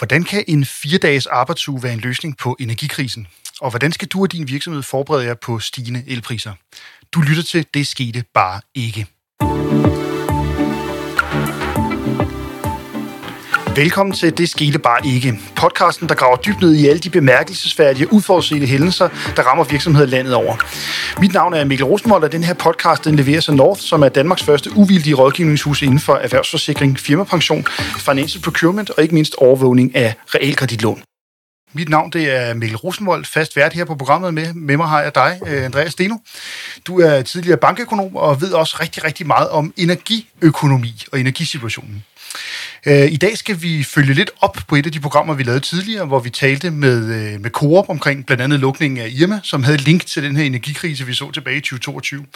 Hvordan kan en fire-dages arbejdsuge være en løsning på energikrisen? Og hvordan skal du og din virksomhed forberede jer på stigende elpriser? Du lytter til Det skete bare ikke. Velkommen til Det skete bare ikke. Podcasten, der graver dybt ned i alle de bemærkelsesværdige uforudsete hændelser, der rammer virksomheder landet over. Mit navn er Mikkel Rosenvold, og den her podcast den leveres af North, som er Danmarks første uvildige rådgivningshus inden for erhvervsforsikring, firmapension, financial procurement og ikke mindst overvågning af realkreditlån. Mit navn det er Mikkel Rosenvold, fast vært her på programmet. Med, med mig har jeg dig, øh, Andreas Steno. Du er tidligere bankøkonom og ved også rigtig, rigtig meget om energiøkonomi og energisituationen. Øh, I dag skal vi følge lidt op på et af de programmer, vi lavede tidligere, hvor vi talte med, øh, med Coop omkring blandt andet lukningen af Irma, som havde link til den her energikrise, vi så tilbage i 2022.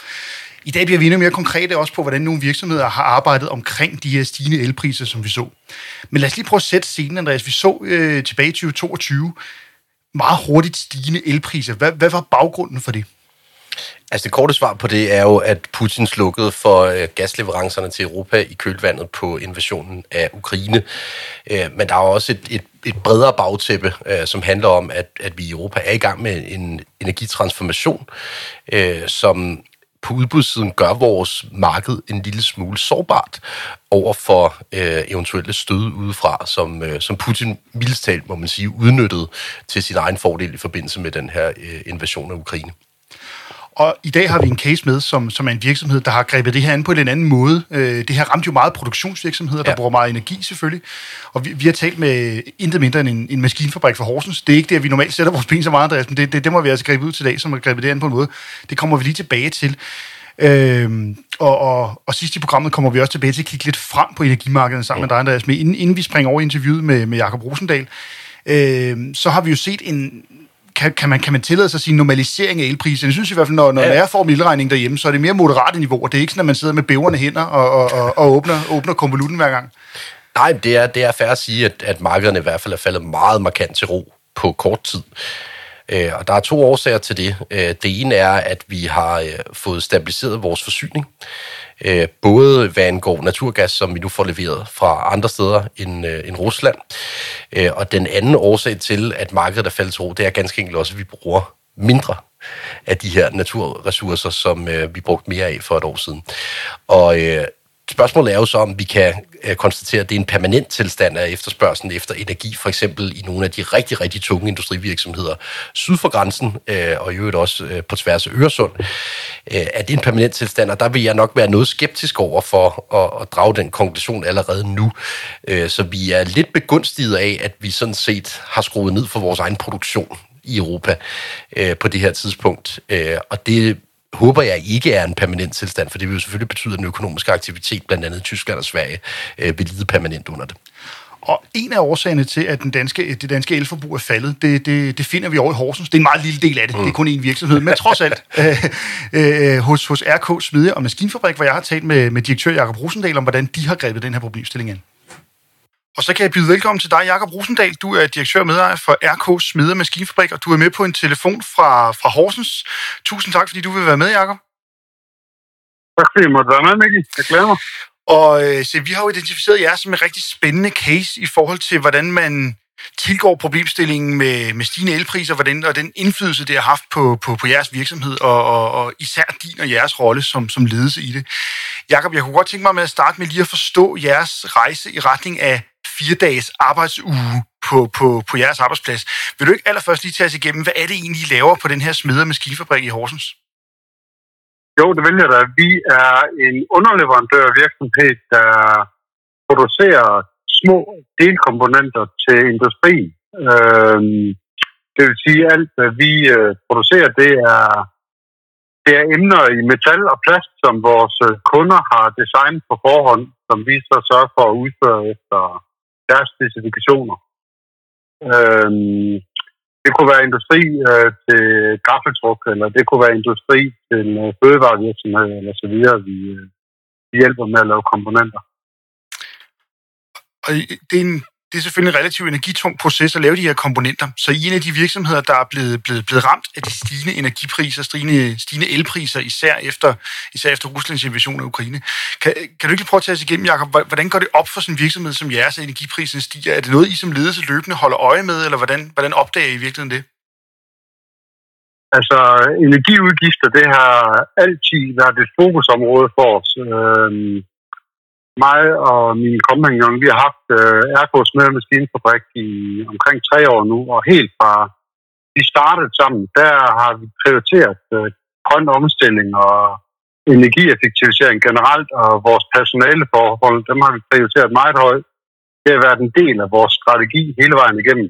I dag bliver vi endnu mere konkrete også på, hvordan nogle virksomheder har arbejdet omkring de her stigende elpriser, som vi så. Men lad os lige prøve at sætte scenen, Andreas. Vi så øh, tilbage i 2022 meget hurtigt stigende elpriser. Hvad, hvad var baggrunden for det? Altså det korte svar på det er jo, at Putin slukkede for øh, gasleverancerne til Europa i kølvandet på invasionen af Ukraine. Øh, men der er også et, et, et bredere bagtæppe, øh, som handler om, at, at vi i Europa er i gang med en energitransformation, som på udbudssiden gør vores marked en lille smule sårbart over for øh, eventuelle stød udefra, som, øh, som Putin mildstalt, må man sige, udnyttede til sin egen fordel i forbindelse med den her øh, invasion af Ukraine. Og i dag har vi en case med, som, som er en virksomhed, der har grebet det her an på en anden måde. Øh, det her ramte jo meget produktionsvirksomheder, der ja. bruger meget energi selvfølgelig. Og vi, vi har talt med intet mindre end en, en maskinfabrik for Horsens. Det er ikke det, at vi normalt sætter vores ben så meget, Andreas, men det, det, det må vi altså gribe ud til dag, som har grebet det an på en måde. Det kommer vi lige tilbage til. Øhm, og, og, og sidst i programmet kommer vi også tilbage til at kigge lidt frem på energimarkedet sammen ja. med dig, Andreas. Men inden, inden vi springer over i interviewet med, med Jakob Rosendal, øhm, så har vi jo set en, kan, kan, man, kan man tillade sig at sige normalisering af elprisen? Jeg synes i hvert fald, når, når ja. jeg får min derhjemme, så er det mere moderate niveau, og det er ikke sådan, at man sidder med bæverne hænder og, og, og, og åbner, åbner konvolutten hver gang. Nej, det er, det er fair at sige, at, at markederne i hvert fald er faldet meget markant til ro på kort tid. Øh, og der er to årsager til det. Øh, det ene er, at vi har øh, fået stabiliseret vores forsyning. Øh, både hvad angår naturgas, som vi nu får leveret fra andre steder end, øh, end Rusland. Øh, og den anden årsag til, at markedet er faldet til ro, det er ganske enkelt også, at vi bruger mindre af de her naturressourcer, som øh, vi brugte mere af for et år siden. Og øh, Spørgsmålet er jo så, om vi kan øh, konstatere, at det er en permanent tilstand af efterspørgselen efter energi, for eksempel i nogle af de rigtig, rigtig tunge industrivirksomheder syd for grænsen, øh, og i øvrigt også øh, på tværs af Øresund. Øh, er det en permanent tilstand, og der vil jeg nok være noget skeptisk over for at, at drage den konklusion allerede nu. Øh, så vi er lidt begunstiget af, at vi sådan set har skruet ned for vores egen produktion i Europa øh, på det her tidspunkt. Og det håber jeg ikke er en permanent tilstand, for det vil jo selvfølgelig betyde, at den økonomiske aktivitet, blandt andet i Tyskland og Sverige, øh, vil lide permanent under det. Og en af årsagerne til, at den danske, det danske elforbrug er faldet, det, det, det finder vi over i Horsens. Det er en meget lille del af det. Mm. Det er kun en virksomhed. Men trods alt, øh, øh, hos, hos RK Smide og Maskinfabrik, hvor jeg har talt med, med direktør Jakob Rosendal om, hvordan de har grebet den her problemstilling ind. Og så kan jeg byde velkommen til dig, Jakob Rosendal. Du er direktør og medejer for RK Smede Maskinfabrik, og du er med på en telefon fra, fra Horsens. Tusind tak, fordi du vil være med, Jakob. Tak fordi jeg måtte være med, Mikkel. Jeg glæder mig. Og øh, så vi har jo identificeret jer som en rigtig spændende case i forhold til, hvordan man tilgår problemstillingen med, med stigende elpriser hvordan, og den indflydelse, det har haft på, på, på jeres virksomhed, og, og, og især din og jeres rolle som, som ledelse i det. Jakob, jeg kunne godt tænke mig med at starte med lige at forstå jeres rejse i retning af fire dages arbejdsuge på, på, på jeres arbejdsplads. Vil du ikke allerførst lige tage os igennem, hvad er det egentlig, I laver på den her smeder maskinfabrik i Horsens? Jo, det vil jeg da. Vi er en underleverandør virksomhed, der producerer små delkomponenter til industrien. Øhm, det vil sige, at alt, hvad vi øh, producerer, det er, det er emner i metal og plast, som vores øh, kunder har designet på forhånd, som vi så sørger for at udføre efter deres specifikationer. Øhm, det kunne være industri øh, til gaffeltruk, eller det kunne være industri til øh, fødevarevirksomhed, eller så videre. Vi, øh, vi hjælper med at lave komponenter. Og det er en, det er selvfølgelig en relativt energitung proces at lave de her komponenter. Så i en af de virksomheder, der er blevet, blevet, blevet ramt af de stigende energipriser, stigende, stigende elpriser, især efter, især efter Ruslands invasion af Ukraine, kan, kan du ikke prøve at tage os igennem, Jacob, hvordan går det op for sådan en virksomhed som jeres, at energiprisen stiger? Er det noget, I som ledelse løbende holder øje med, eller hvordan, hvordan opdager I virkeligheden det? Altså, energiudgifter, det har altid været et fokusområde for os. Øhm, mig og min kompagnon, vi har haft øh, Ergos med maskinfabrik i omkring tre år nu, og helt fra vi startede sammen, der har vi prioriteret øh, grøn omstilling og energieffektivisering generelt, og vores personaleforhold, dem har vi prioriteret meget højt. Det har været en del af vores strategi hele vejen igennem.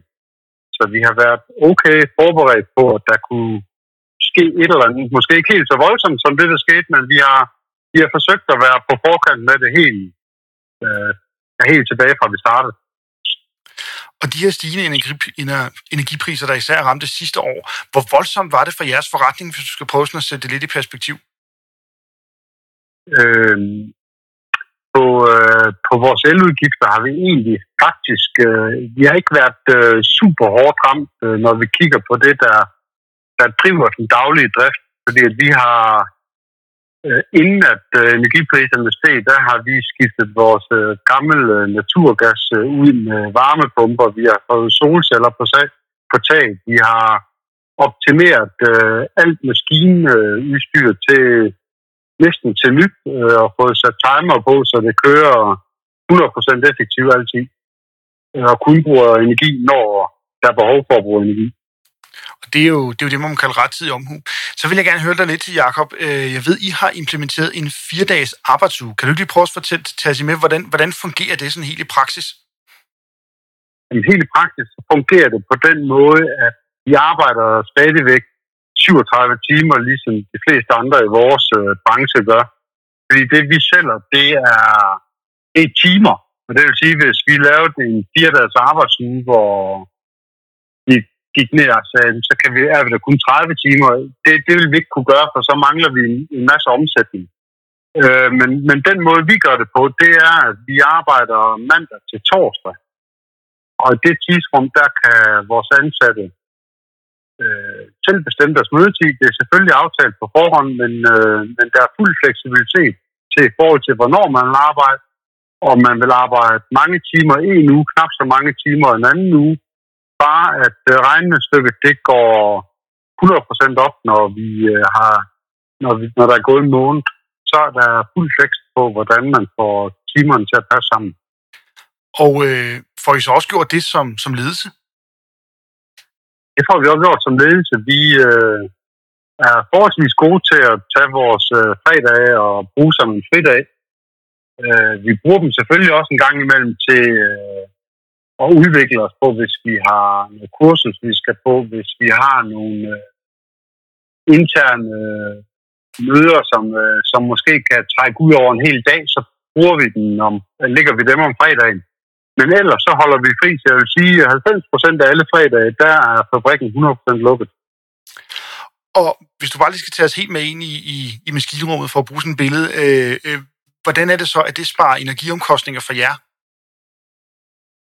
Så vi har været okay forberedt på, at der kunne ske et eller andet. Måske ikke helt så voldsomt som det, der skete, men vi har, vi har forsøgt at være på forkant med det helt, øh, helt tilbage fra vi startede. Og de her stigende energipriser, der især ramte sidste år, hvor voldsomt var det for jeres forretning, hvis du skal prøve sådan at sætte det lidt i perspektiv? Øh, på, øh, på vores eludgifter har vi egentlig faktisk, øh, vi har ikke været øh, super hårdt ramt, øh, når vi kigger på det, der, der driver den daglige drift. Fordi at vi har, øh, inden at øh, energipriserne steg, der har vi skiftet vores øh, gamle øh, naturgas øh, ud med varmepumper. Vi har fået solceller på, sag, på tag. Vi har optimeret øh, alt maskinudstyr øh, til næsten til nyt øh, og fået sat timer på, så det kører 100% effektivt altid. Øh, og kun bruger energi, når der er behov for at bruge energi. Og det er jo det, er jo det man kalder rettidig omhu. Så vil jeg gerne høre dig lidt til, Jacob. Øh, jeg ved, I har implementeret en fire-dages arbejdsuge. Kan du ikke lige prøve at fortælle, tage sig med, hvordan, hvordan fungerer det sådan helt i praksis? Jamen, helt i praksis fungerer det på den måde, at vi arbejder stadigvæk 37 timer, ligesom de fleste andre i vores øh, branche gør. Fordi det, vi sælger, det er, det er timer. Og det vil sige, hvis vi lavede en fire-dages arbejdsuge, hvor vi gik ned og sagde, så kan vi, er vi der kun 30 timer. Det, det vil vi ikke kunne gøre, for så mangler vi en, en masse omsætning. Øh, men, men den måde, vi gør det på, det er, at vi arbejder mandag til torsdag. Og i det tidsrum, der kan vores ansatte øh, selv bestemme deres mødetid. Det er selvfølgelig aftalt på forhånd, men, øh, men der er fuld fleksibilitet til i forhold til, hvornår man vil arbejde, og man vil arbejde mange timer en uge, knap så mange timer en anden uge. Bare at øh, regnestykket det går 100% op, når vi øh, har når, vi, når der er gået en måned, så er der fuld flex på, hvordan man får timerne til at passe sammen. Og øh, får I så også gjort det som, som ledelse? det får vi også gjort som ledelse. Vi øh, er forholdsvis gode til at tage vores øh, fredage og bruge som en fridag. Øh, vi bruger dem selvfølgelig også en gang imellem til øh, at udvikle os på, hvis vi har nogle kursus, vi skal på, hvis vi har nogle øh, interne øh, møder, som, øh, som måske kan trække ud over en hel dag, så bruger vi den om, øh, ligger vi dem om fredagen. Men ellers så holder vi fri, så jeg vil sige, at 90 procent af alle fredage, der er fabrikken 100% lukket. Og hvis du bare lige skal tage os helt med ind i, i, i maskinrummet for at bruge sådan et billede, øh, øh, hvordan er det så, at det sparer energiomkostninger for jer?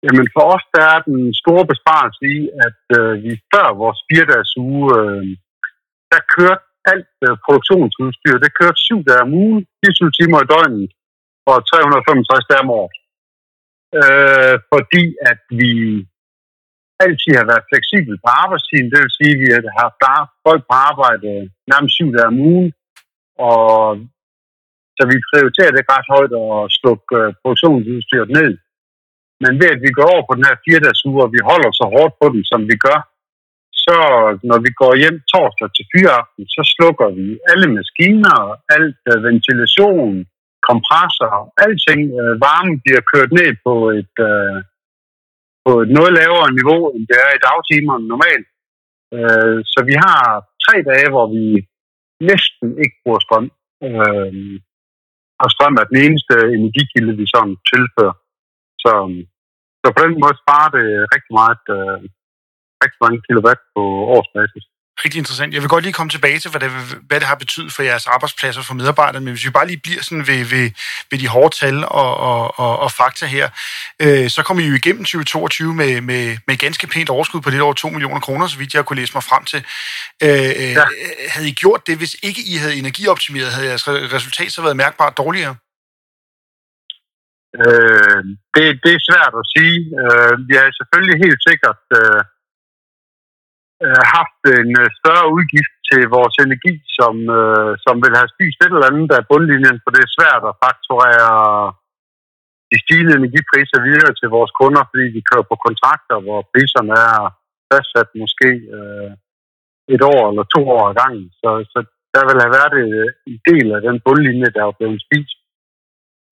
Jamen for os der er den store besparelse i, at øh, vi før vores fire-dages uge, øh, der kørte alt øh, produktionsudstyr, det kørte syv dage om ugen, 24 timer i døgnet og 365 dage om året øh, fordi at vi altid har været fleksibel på arbejdstiden. Det vil sige, at vi har haft folk på arbejde nærmest syv dage om ugen, og så vi prioriterer det ret højt at slukke øh, produktionsudstyret ned. Men ved at vi går over på den her fire dages uge, og vi holder så hårdt på den, som vi gør, så når vi går hjem torsdag til fyreaften, så slukker vi alle maskiner, alt uh, ventilation, kompressor, alting, Uh, varmen bliver kørt ned på et, uh, på et noget lavere niveau, end det er i dagtimerne normalt. Uh, så vi har tre dage, hvor vi næsten ikke bruger strøm. Uh, og strøm er den eneste energikilde, vi sådan tilfører. Så, så på den måde sparer det rigtig meget, øh, rigtig mange kilowatt på årsbasis. rigtig interessant. Jeg vil godt lige komme tilbage til, hvad det, hvad det har betydet for jeres arbejdspladser for medarbejderne, men hvis vi bare lige bliver sådan ved, ved, ved de hårde tal og, og, og, og fakta her, øh, så kommer I jo igennem 2022 med, med, med ganske pænt overskud på lidt over 2 millioner kroner, så vidt jeg kunne læse mig frem til. Øh, øh ja. Havde I gjort det, hvis ikke I havde energioptimeret, havde jeres resultat så været mærkbart dårligere? Øh, det, det er svært at sige. Øh, vi har selvfølgelig helt sikkert øh, øh haft en øh, større udgift til vores energi, som, øh, som vil have spist et eller andet af bundlinjen, for det er svært at fakturere de stigende energipriser videre til vores kunder, fordi de kører på kontrakter, hvor priserne er fastsat måske øh, et år eller to år ad gangen. Så, så der vil have været øh, en del af den bundlinje, der er blevet spist.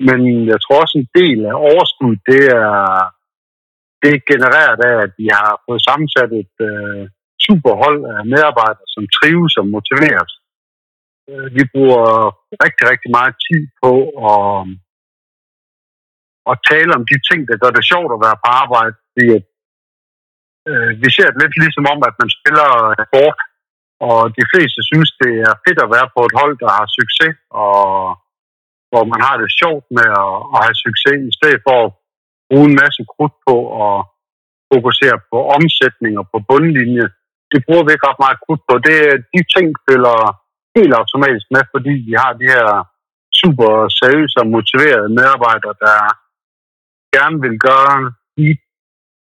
Men jeg tror også en del af overskuddet, det er, det er genereret af, at vi har fået sammensat et, øh, superhold af medarbejdere, som trives og motiveres. Øh, vi bruger rigtig, rigtig meget tid på at, at tale om de ting, der gør det sjovt at være på arbejde. Fordi, øh, vi ser det lidt ligesom om, at man spiller sport, og de fleste synes, det er fedt at være på et hold, der har succes, og hvor man har det sjovt med at, at have succes, i stedet for at bruge en masse krudt på at fokusere på omsætning og på bundlinje, det bruger vi ikke ret meget krudt på. Det, de ting følger helt automatisk med, fordi vi har de her super seriøse og motiverede medarbejdere, der gerne vil gøre de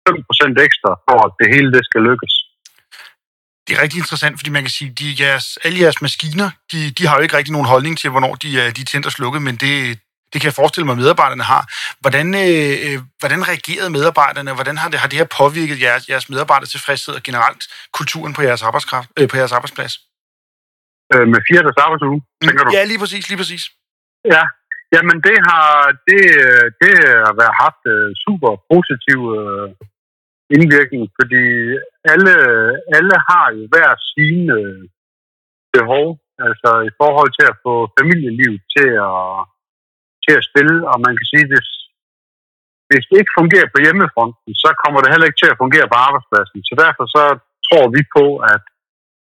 5% ekstra for, at det hele det skal lykkes. Det er rigtig interessant, fordi man kan sige, at jeres, alle jeres maskiner, de, de har jo ikke rigtig nogen holdning til, hvornår de, de er tændt og slukket, men det, det kan jeg forestille mig, at medarbejderne har. Hvordan, øh, øh, hvordan reagerede medarbejderne? Hvordan har det, har det her påvirket jeres, jeres medarbejdertilfredshed og generelt kulturen på jeres, arbejdskraft, øh, på jeres arbejdsplads? Øh, med fire dages arbejdsuge, tænker du? Ja, lige præcis, lige præcis. Ja, jamen det har, det, det har været haft super positiv uh, indvirkning, fordi alle, alle har jo hver sine øh, behov, altså i forhold til at få familielivet til at til at spille, og man kan sige, hvis, hvis det ikke fungerer på hjemmefronten, så kommer det heller ikke til at fungere på arbejdspladsen. Så derfor så tror vi på, at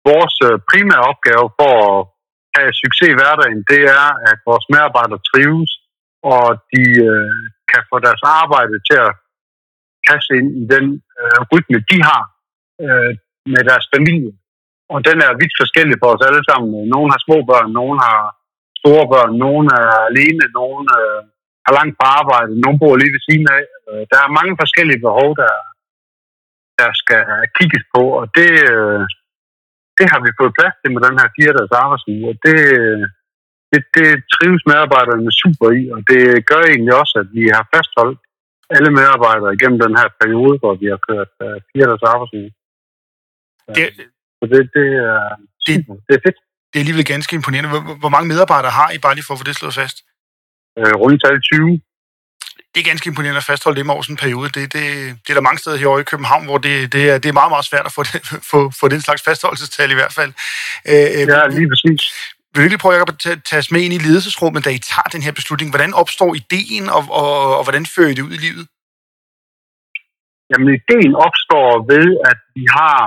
vores øh, primære opgave for at have succes i hverdagen, det er, at vores medarbejdere trives, og de øh, kan få deres arbejde til at kaste ind i den øh, rytme, de har øh, med deres familie. Og den er vidt forskellig for os alle sammen. Nogle har små børn, nogle har store børn, nogen er alene, nogen øh, har langt på arbejde, nogen bor lige ved siden af. Øh, der er mange forskellige behov, der, der skal kigges på, og det, øh, det har vi fået plads til med den her fire dages arbejdsuge, og det, det, det trives medarbejderne super i, og det gør egentlig også, at vi har fastholdt alle medarbejdere igennem den her periode, hvor vi har kørt uh, fire dages arbejdsuge. Det, så det, det, er, det, det er fedt det er alligevel ganske imponerende. Hvor, hvor mange medarbejdere har I, bare lige for at få det slået fast? Øh, rundt 20. Det er ganske imponerende at fastholde dem over sådan en periode. Det, det, det er der mange steder her i København, hvor det, det, er, det er meget, meget svært at få, det, få, få den slags fastholdelsestal i hvert fald. Øh, øh ja, lige præcis. Vil du lige prøve at tage os med ind i ledelsesrummet, da I tager den her beslutning? Hvordan opstår ideen, og, og, og hvordan fører I det ud i livet? Jamen, ideen opstår ved, at vi har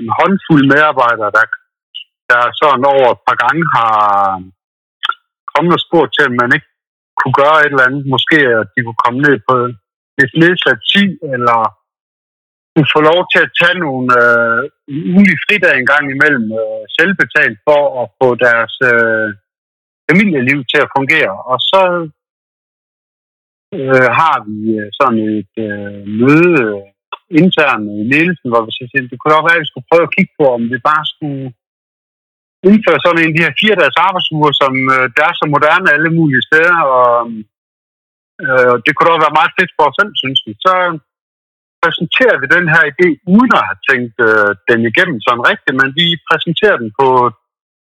en håndfuld medarbejdere, der der sådan over et par gange har kommet og spurgt til, at man ikke kunne gøre et eller andet. Måske at de kunne komme ned på et nedsat 10, eller kunne få lov til at tage nogle øh, ugenlige fridage en gang imellem øh, selvbetalt for at få deres øh, familieliv til at fungere. Og så øh, har vi øh, sådan et øh, møde øh, internt i ledelsen, hvor vi siger, det kunne også være, at vi skulle prøve at kigge på, om vi bare skulle indføre sådan en af de her fire dages arbejdsuger, som øh, der er så moderne alle mulige steder, og øh, det kunne da være meget fedt for os selv, synes vi. Så præsenterer vi den her idé, uden at have tænkt øh, den igennem sådan rigtigt, men vi præsenterer den på et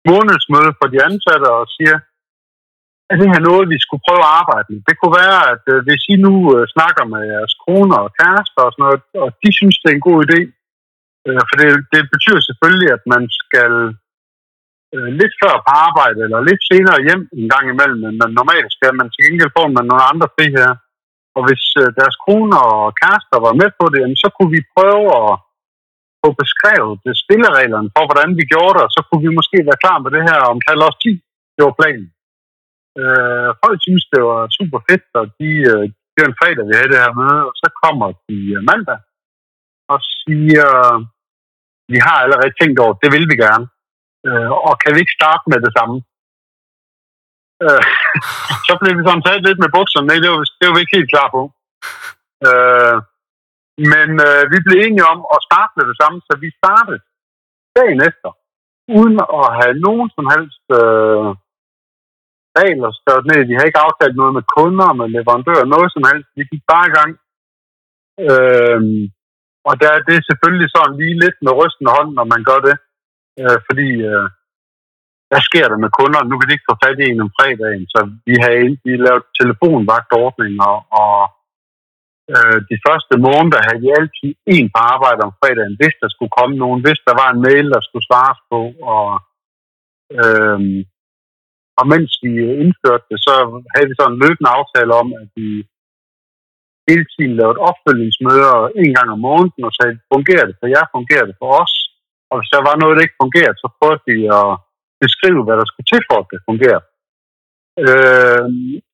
månedsmøde for de ansatte og siger, at det her noget, vi skulle prøve at arbejde med? Det kunne være, at øh, hvis I nu øh, snakker med jeres kroner og kærester og sådan noget, og de synes, det er en god idé, øh, for det, det betyder selvfølgelig, at man skal øh, lidt før på arbejde, eller lidt senere hjem en gang imellem, men normalt skal man til gengæld få med nogle andre friheder. Og hvis øh, deres koner og kærester var med på det, så kunne vi prøve at, få beskrevet det spillereglerne for, hvordan vi gjorde det, og så kunne vi måske være klar med det her om halv års tid. Det var planen. Øh, folk synes, det var super fedt, og de, øh, det var en fredag, vi havde det her møde, og så kommer de øh, mandag og siger, vi har allerede tænkt over, det vil vi gerne. Øh, og kan vi ikke starte med det samme? Øh, så blev vi sådan taget lidt med bukserne. Nej, det var, det var vi ikke helt klar på. Øh, men øh, vi blev enige om at starte med det samme, så vi startede dagen efter, uden at have nogen som helst øh, regler skrevet ned. Vi har ikke aftalt noget med kunder, med leverandører, noget som helst. Vi gik bare i gang. Øh, og der er det selvfølgelig sådan lige lidt med rysten hånd, når man gør det. Øh, fordi, øh, hvad sker der med kunder? Nu kan de ikke få fat i en om fredagen, så vi har vi lavet telefonvagtordninger, og øh, de første måneder havde vi altid en på arbejde om fredagen, hvis der skulle komme nogen, hvis der var en mail, der skulle svares på, og, øh, og mens vi indførte det, så havde vi sådan en løbende aftale om, at vi hele tiden lavede opfølgningsmøder en gang om måneden og sagde, fungerer det for jer, fungerer det for os? Og hvis der var noget, der ikke fungerede, så prøvede vi at beskrive, hvad der skulle til for, at det fungerer. Øh,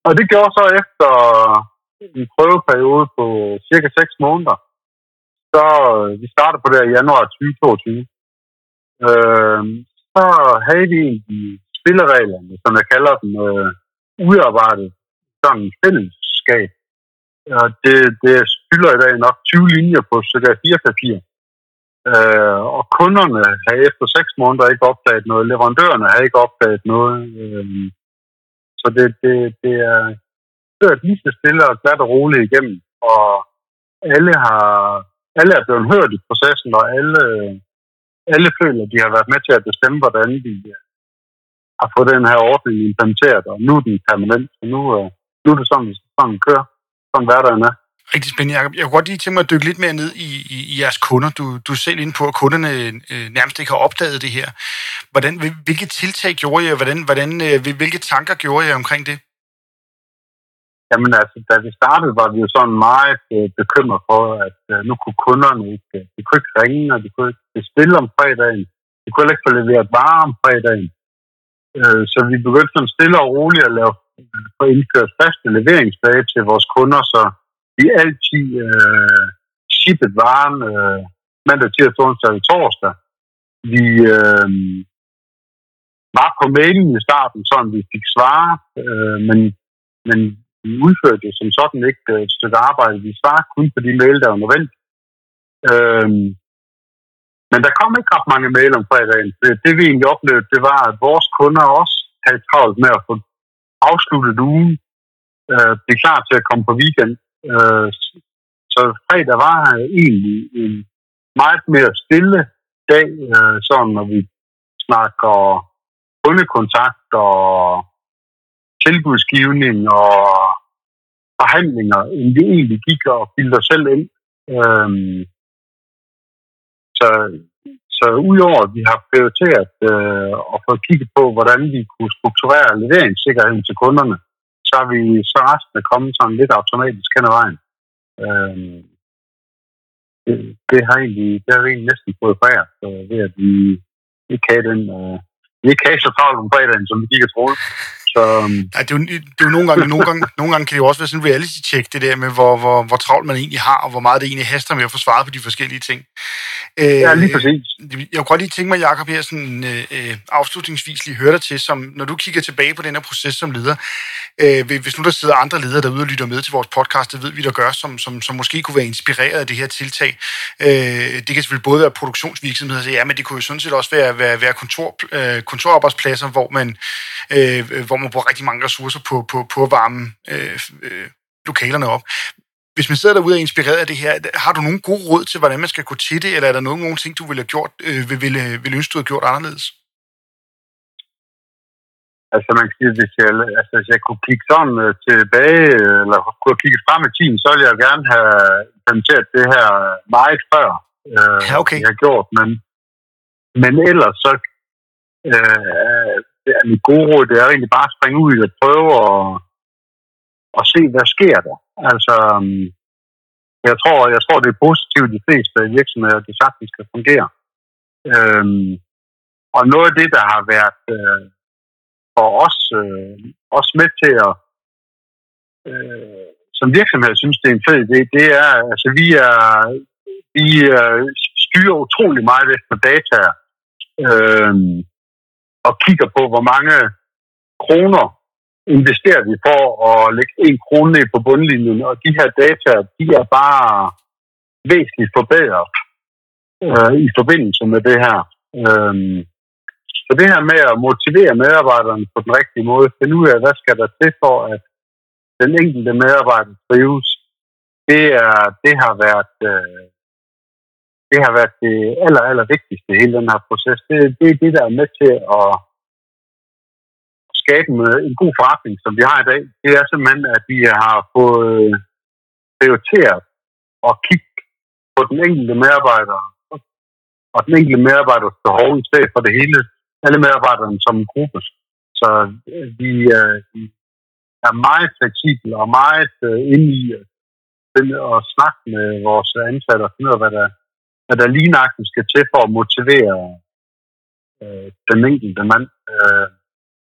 og det gjorde så efter en prøveperiode på cirka 6 måneder. Så øh, vi startede på det i januar 2022. Øh, så havde vi egentlig spillereglerne, som jeg kalder dem, øh, udarbejdet sådan en fællesskab. Og det, det spiller i dag nok 20 linjer på så der fire. Øh, og kunderne har efter 6 måneder ikke opdaget noget. Leverandørerne har ikke opdaget noget. Øh, så det, det, det er kørt lige så stille og glat og roligt igennem. Og alle har alle er blevet hørt i processen, og alle, alle føler, at de har været med til at bestemme, hvordan de øh, har fået den her ordning implementeret, og nu er den permanent. Så nu, øh, nu er det sådan, sådan kører, sådan hverdagen er rigtig spændende, Jacob. Jeg kunne godt lige tænke mig at dykke lidt mere ned i, i, i jeres kunder. Du, du er selv inde på, at kunderne øh, nærmest ikke har opdaget det her. Hvordan, hvilke tiltag gjorde jeg? Hvordan, hvordan, øh, hvilke tanker gjorde jeg omkring det? Jamen altså, da vi startede, var vi jo sådan meget øh, bekymret for, at øh, nu kunne kunderne ikke, øh, de kunne ikke ringe, og de kunne ikke bestille om fredagen. De kunne ikke få leveret varer om fredagen. Øh, så vi begyndte sådan stille og roligt at lave, at indføre faste leveringsdage til vores kunder, så vi er altid øh, shippet varen øh, mandag, tirsdag, onsdag og torsdag. Vi øh, var på mailen i starten, så vi fik svar, øh, men, men vi udførte jo som sådan ikke øh, et stykke arbejde. Vi svarede kun på de mail, der var nødvendige. Øh, men der kom ikke ret mange mail om fredagen. Det, det vi egentlig oplevede, det var, at vores kunder også havde travlt med at få afsluttet ugen, øh, blive klar til at komme på weekend. Øh, så fredag var egentlig en meget mere stille dag, øh, sådan når vi snakker kundekontakt og tilbudsgivning og forhandlinger, end vi egentlig gik og bildte os selv ind. Øhm, så, så udover at vi har prioriteret øh, at få kigget på, hvordan vi kunne strukturere leveringssikkerheden til kunderne, så er, vi så resten er kommet sådan lidt automatisk hen ad vejen. Øhm, det, det, har egentlig, det har vi egentlig næsten fået fra så ved at vi ikke have den, øh, vi ikke have så travlt om fredagen, som vi gik og troede. Så, um... ja, det, er jo, det er jo nogle gange, nogle gange, nogle gange kan det jo også være sådan en reality-check, det der med, hvor, hvor, hvor travlt man egentlig har, og hvor meget det egentlig haster med at få svaret på de forskellige ting. Ja, lige præcis. Øh, jeg kunne godt lige tænke mig, Jacob, her sådan, øh, øh, afslutningsvis lige høre dig til, som, når du kigger tilbage på den her proces som leder, øh, hvis nu der sidder andre ledere derude og lytter med til vores podcast, det ved vi, der gør, som, som, som måske kunne være inspireret af det her tiltag. Øh, det kan selvfølgelig både være produktionsvirksomheder, så ja, men det kunne jo sådan set også være, være, være kontor, øh, kontorarbejdspladser, hvor man, øh, hvor man bruger rigtig mange ressourcer på, på, på at varme øh, øh, lokalerne op hvis man sidder derude og er inspireret af det her, har du nogen gode råd til, hvordan man skal gå til det, eller er der nogen, nogen ting, du ville have gjort, øh, ville, ville, ville ønske, du havde gjort anderledes? Altså man kan sige, hvis jeg, altså, hvis jeg kunne kigge sådan uh, tilbage, eller kunne kigge frem i tiden, så ville jeg gerne have implementeret det her meget før, uh, ja, okay. jeg har gjort. Men, men ellers så uh, er mit gode råd, det er egentlig bare at springe ud og prøve og, og se, hvad sker der. Altså, øhm, Jeg tror, jeg tror, det er positivt, de fleste virksomheder, det sagtens kan fungere. Øhm, og noget af det, der har været øh, for os, øh, os med til at øh, som virksomhed synes, det er en fed idé, det er, altså vi er, vi øh, styrer utrolig meget efter data, øh, og kigger på, hvor mange kroner investerer vi for at lægge en krone ned på bundlinjen, og de her data, de er bare væsentligt forbedret øh, i forbindelse med det her. Øhm, så det her med at motivere medarbejderne på den rigtige måde, finde ud af, hvad skal der til for, at den enkelte medarbejder trives, det, er, det har været øh, det har været det aller, aller vigtigste i hele den her proces. Det, det er det, der er med til at skabe en, en god forretning, som vi har i dag. Det er simpelthen, at vi har fået prioriteret og kigge på den enkelte medarbejder og den enkelte medarbejders behov i stedet for det hele, alle medarbejderne som en gruppe. Så øh, vi, øh, er meget fleksible og meget øh, inde i øh, at snakke med vores ansatte og finde ud af, hvad der, hvad der lige nøjagtigt skal til for at motivere øh, den enkelte mand. Øh,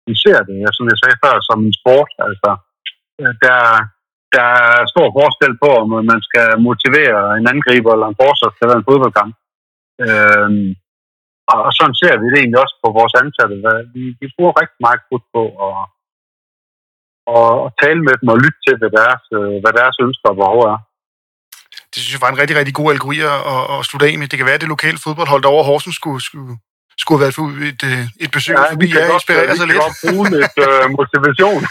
vi ser det, som jeg sagde før, som en sport. Altså, øh, der, der er stor forskel på, om man skal motivere en angriber eller en forsvar til en fodboldkamp. Øh, og sådan ser vi det egentlig også på vores ansatte. Vi, vi bruger rigtig meget krudt på at, at tale med dem og lytte til, hvad deres, øh, hvad deres ønsker og behov er. Det synes jeg var en rigtig, rigtig god algori at, at slutte af med. Det kan være, at det lokale fodboldhold over Horsens skulle, skulle skulle have været for et, øh, et besøg ja, forbi jer og inspirere sig lidt. Vi kan bruge lidt uh, motivation.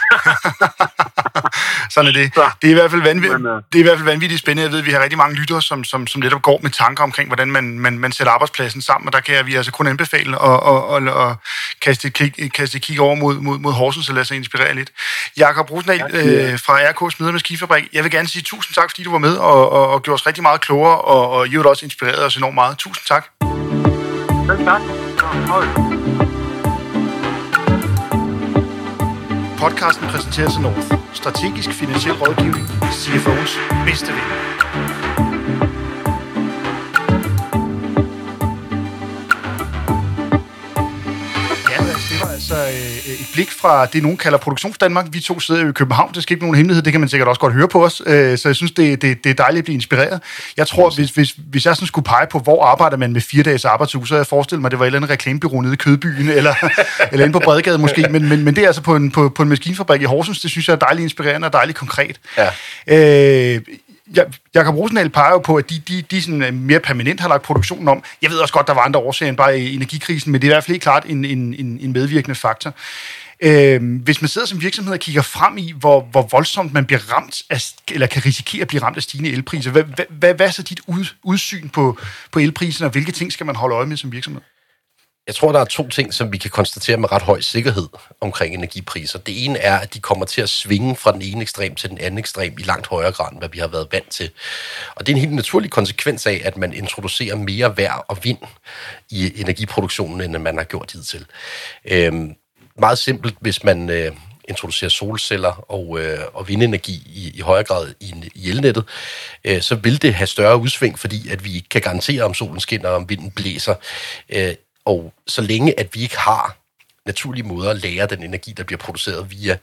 Sådan er det. Så. Det, er i hvert fald vanvittigt, Men, uh... det er i hvert fald vanvittigt spændende. Jeg ved, at vi har rigtig mange lyttere, som, som, som netop går med tanker omkring, hvordan man, man, man sætter arbejdspladsen sammen, og der kan vi altså kun anbefale at, at, at, at kaste, et kig, kaste et kig over mod, mod, mod Horsens og lade sig inspirere lidt. Jakob Rosendal ja, øh, fra RK Smider med Skifabrik, jeg vil gerne sige tusind tak, fordi du var med og, og, og gjorde os rigtig meget klogere, og, og I også inspireret os enormt meget. Tusind tak. Selv tak. Podcasten præsenteres af North. Strategisk finansiel rådgivning. CFO's bedste ven. Altså øh, et blik fra det, nogen kalder Produktionsdanmark. Vi to sidder i København, det skal ikke nogen hemmelighed, det kan man sikkert også godt høre på os. Øh, så jeg synes, det, det, det er dejligt at blive inspireret. Jeg tror, hvis, hvis, hvis jeg sådan skulle pege på, hvor arbejder man med fire dages arbejdsuge, så jeg forestiller mig, at det var et eller andet reklamebyrå nede i Kødbyen, eller, eller inde på Bredegade måske. Men, men, men det er altså på en, på, på en maskinfabrik i Horsens, det synes jeg er dejligt inspirerende og dejligt konkret. Ja. Øh, Jakob Rosendahl peger jo på, at de, de, de sådan øh, mere permanent har lagt produktionen om. Jeg ved også godt, der var andre årsager end bare øh, energikrisen, men det er i hvert fald helt klart en, en, en, en medvirkende faktor. Øh, hvis man sidder som virksomhed og kigger frem i, hvor, hvor voldsomt man bliver ramt af, eller kan risikere at blive ramt af stigende elpriser, hvad, hvad, hvad er så dit ud, udsyn på, på elprisen, og hvilke ting skal man holde øje med som virksomhed? Jeg tror, der er to ting, som vi kan konstatere med ret høj sikkerhed omkring energipriser. Det ene er, at de kommer til at svinge fra den ene ekstrem til den anden ekstrem i langt højere grad, end hvad vi har været vant til. Og det er en helt naturlig konsekvens af, at man introducerer mere vejr og vind i energiproduktionen, end man har gjort hidtil. Øhm, meget simpelt, hvis man øh, introducerer solceller og, øh, og vindenergi i, i højere grad i, i elnettet, øh, så vil det have større udsving, fordi at vi ikke kan garantere, om solen skinner og om vinden blæser. Øh, og så længe at vi ikke har naturlige måder at lære den energi, der bliver produceret via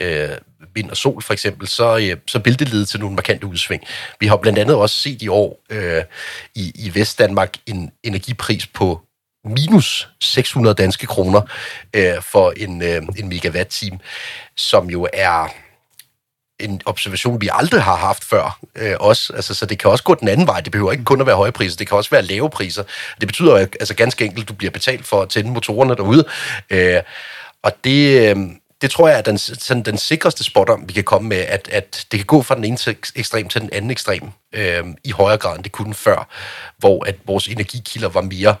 øh, vind og sol for eksempel, så, øh, så vil det lede til nogle markante udsving. Vi har blandt andet også set i år øh, i, i Vestdanmark en energipris på minus 600 danske kroner øh, for en, øh, en megawatt-time, som jo er en observation, vi aldrig har haft før øh, også. Altså, så det kan også gå den anden vej. Det behøver ikke kun at være høje priser, det kan også være lave priser. Det betyder altså ganske enkelt, at du bliver betalt for at tænde motorerne derude. Øh, og det, øh, det tror jeg er den, sådan den sikreste spot om, vi kan komme med, at, at det kan gå fra den ene ekstrem til den anden ekstrem øh, i højere grad, end det kunne før, hvor at vores energikilder var mere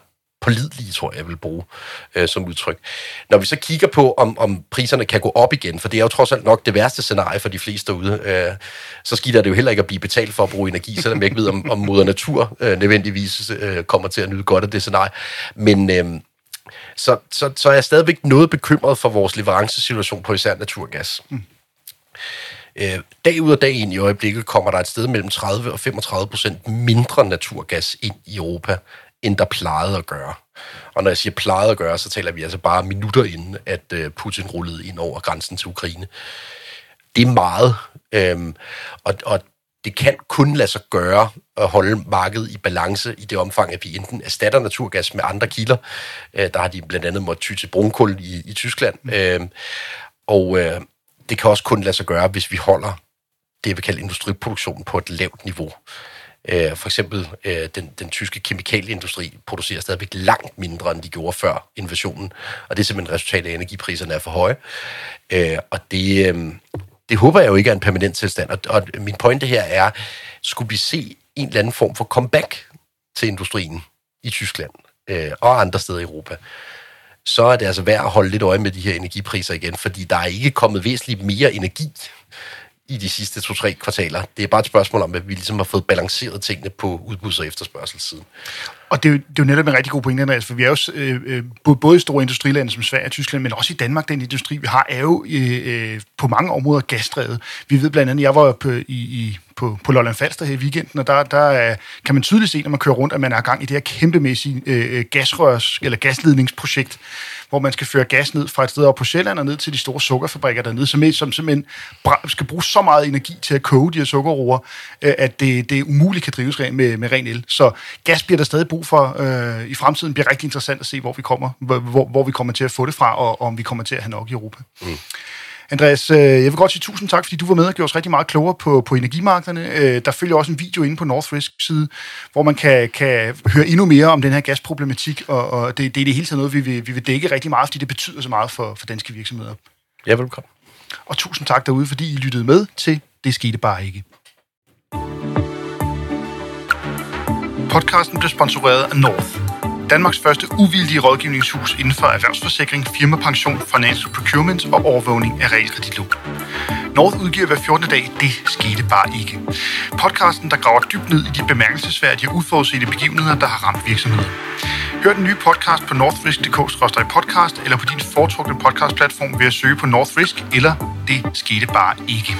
pålidelige, tror jeg, jeg vil bruge øh, som udtryk. Når vi så kigger på, om, om priserne kan gå op igen, for det er jo trods alt nok det værste scenarie for de fleste derude, øh, så skider det jo heller ikke at blive betalt for at bruge energi, selvom jeg ikke ved, om, om moder natur øh, nødvendigvis øh, kommer til at nyde godt af det scenarie. Men... Øh, så, så, så er jeg stadigvæk noget bekymret for vores leverancesituation på især naturgas. Mm. Øh, dag ud og dag ind i øjeblikket kommer der et sted mellem 30 og 35 procent mindre naturgas ind i Europa, end der plejede at gøre. Og når jeg siger plejede at gøre, så taler vi altså bare minutter inden, at øh, Putin rullede ind over grænsen til Ukraine. Det er meget, øhm, og, og det kan kun lade sig gøre at holde markedet i balance i det omfang, at vi enten erstatter naturgas med andre kilder. Øh, der har de blandt andet måttet ty til brunkul i, i Tyskland. Øh, og øh, det kan også kun lade sig gøre, hvis vi holder det, vi kalder industriproduktionen på et lavt niveau. Øh, for eksempel øh, den, den tyske kemikalieindustri producerer stadigvæk langt mindre, end de gjorde før invasionen. Og det er simpelthen resultat af, at energipriserne er for høje. Øh, og det, øh, det håber jeg jo ikke er en permanent tilstand. Og, og min pointe her er, skulle vi se en eller anden form for comeback til industrien i Tyskland øh, og andre steder i Europa, så er det altså værd at holde lidt øje med de her energipriser igen, fordi der er ikke kommet væsentligt mere energi i de sidste to-tre kvartaler. Det er bare et spørgsmål om, at vi ligesom har fået balanceret tingene på udbuds- og efterspørgselssiden. Og det er, jo, det er jo netop en rigtig god pointe, Andreas, for vi er jo øh, øh både i store industrilande som Sverige og Tyskland, men også i Danmark, den industri, vi har, er jo øh, øh på mange områder gasdrevet. Vi ved blandt andet, jeg var på, i, i, på, på Lolland Falster her i weekenden, og der, der kan man tydeligt se, når man kører rundt, at man er gang i det her kæmpemæssige øh, øh, gasrørs- eller gasledningsprojekt, hvor man skal føre gas ned fra et sted op på Sjælland og ned til de store sukkerfabrikker dernede, som, som simpelthen skal bruge så meget energi til at koge de her sukkerroer, øh, at det, det umuligt kan drives med, med ren el. Så gas bliver der stadig brug for øh, i fremtiden. Bliver rigtig interessant at se, hvor vi kommer, hvor, hvor vi kommer til at få det fra, og, og om vi kommer til at have nok i Europa. Mm. Andreas, øh, jeg vil godt sige tusind tak, fordi du var med og gjorde os rigtig meget klogere på, på energimarkederne. Øh, der følger også en video inde på Northrisk side, hvor man kan, kan høre endnu mere om den her gasproblematik, og, og det, det er det hele taget noget, vi vil, vi vil dække rigtig meget, fordi det betyder så meget for, for danske virksomheder. Ja, velkommen. Og tusind tak derude, fordi I lyttede med til Det skete bare ikke. Podcasten blev sponsoreret af North. Danmarks første uvildige rådgivningshus inden for erhvervsforsikring, firmapension, financial procurement og overvågning af realkreditlån. North udgiver hver 14. dag, det skete bare ikke. Podcasten, der graver dybt ned i de bemærkelsesværdige og uforudsete begivenheder, der har ramt virksomheder. Hør den nye podcast på northrisk.dk-podcast eller på din foretrukne podcastplatform ved at søge på Northrisk eller Det skete bare ikke.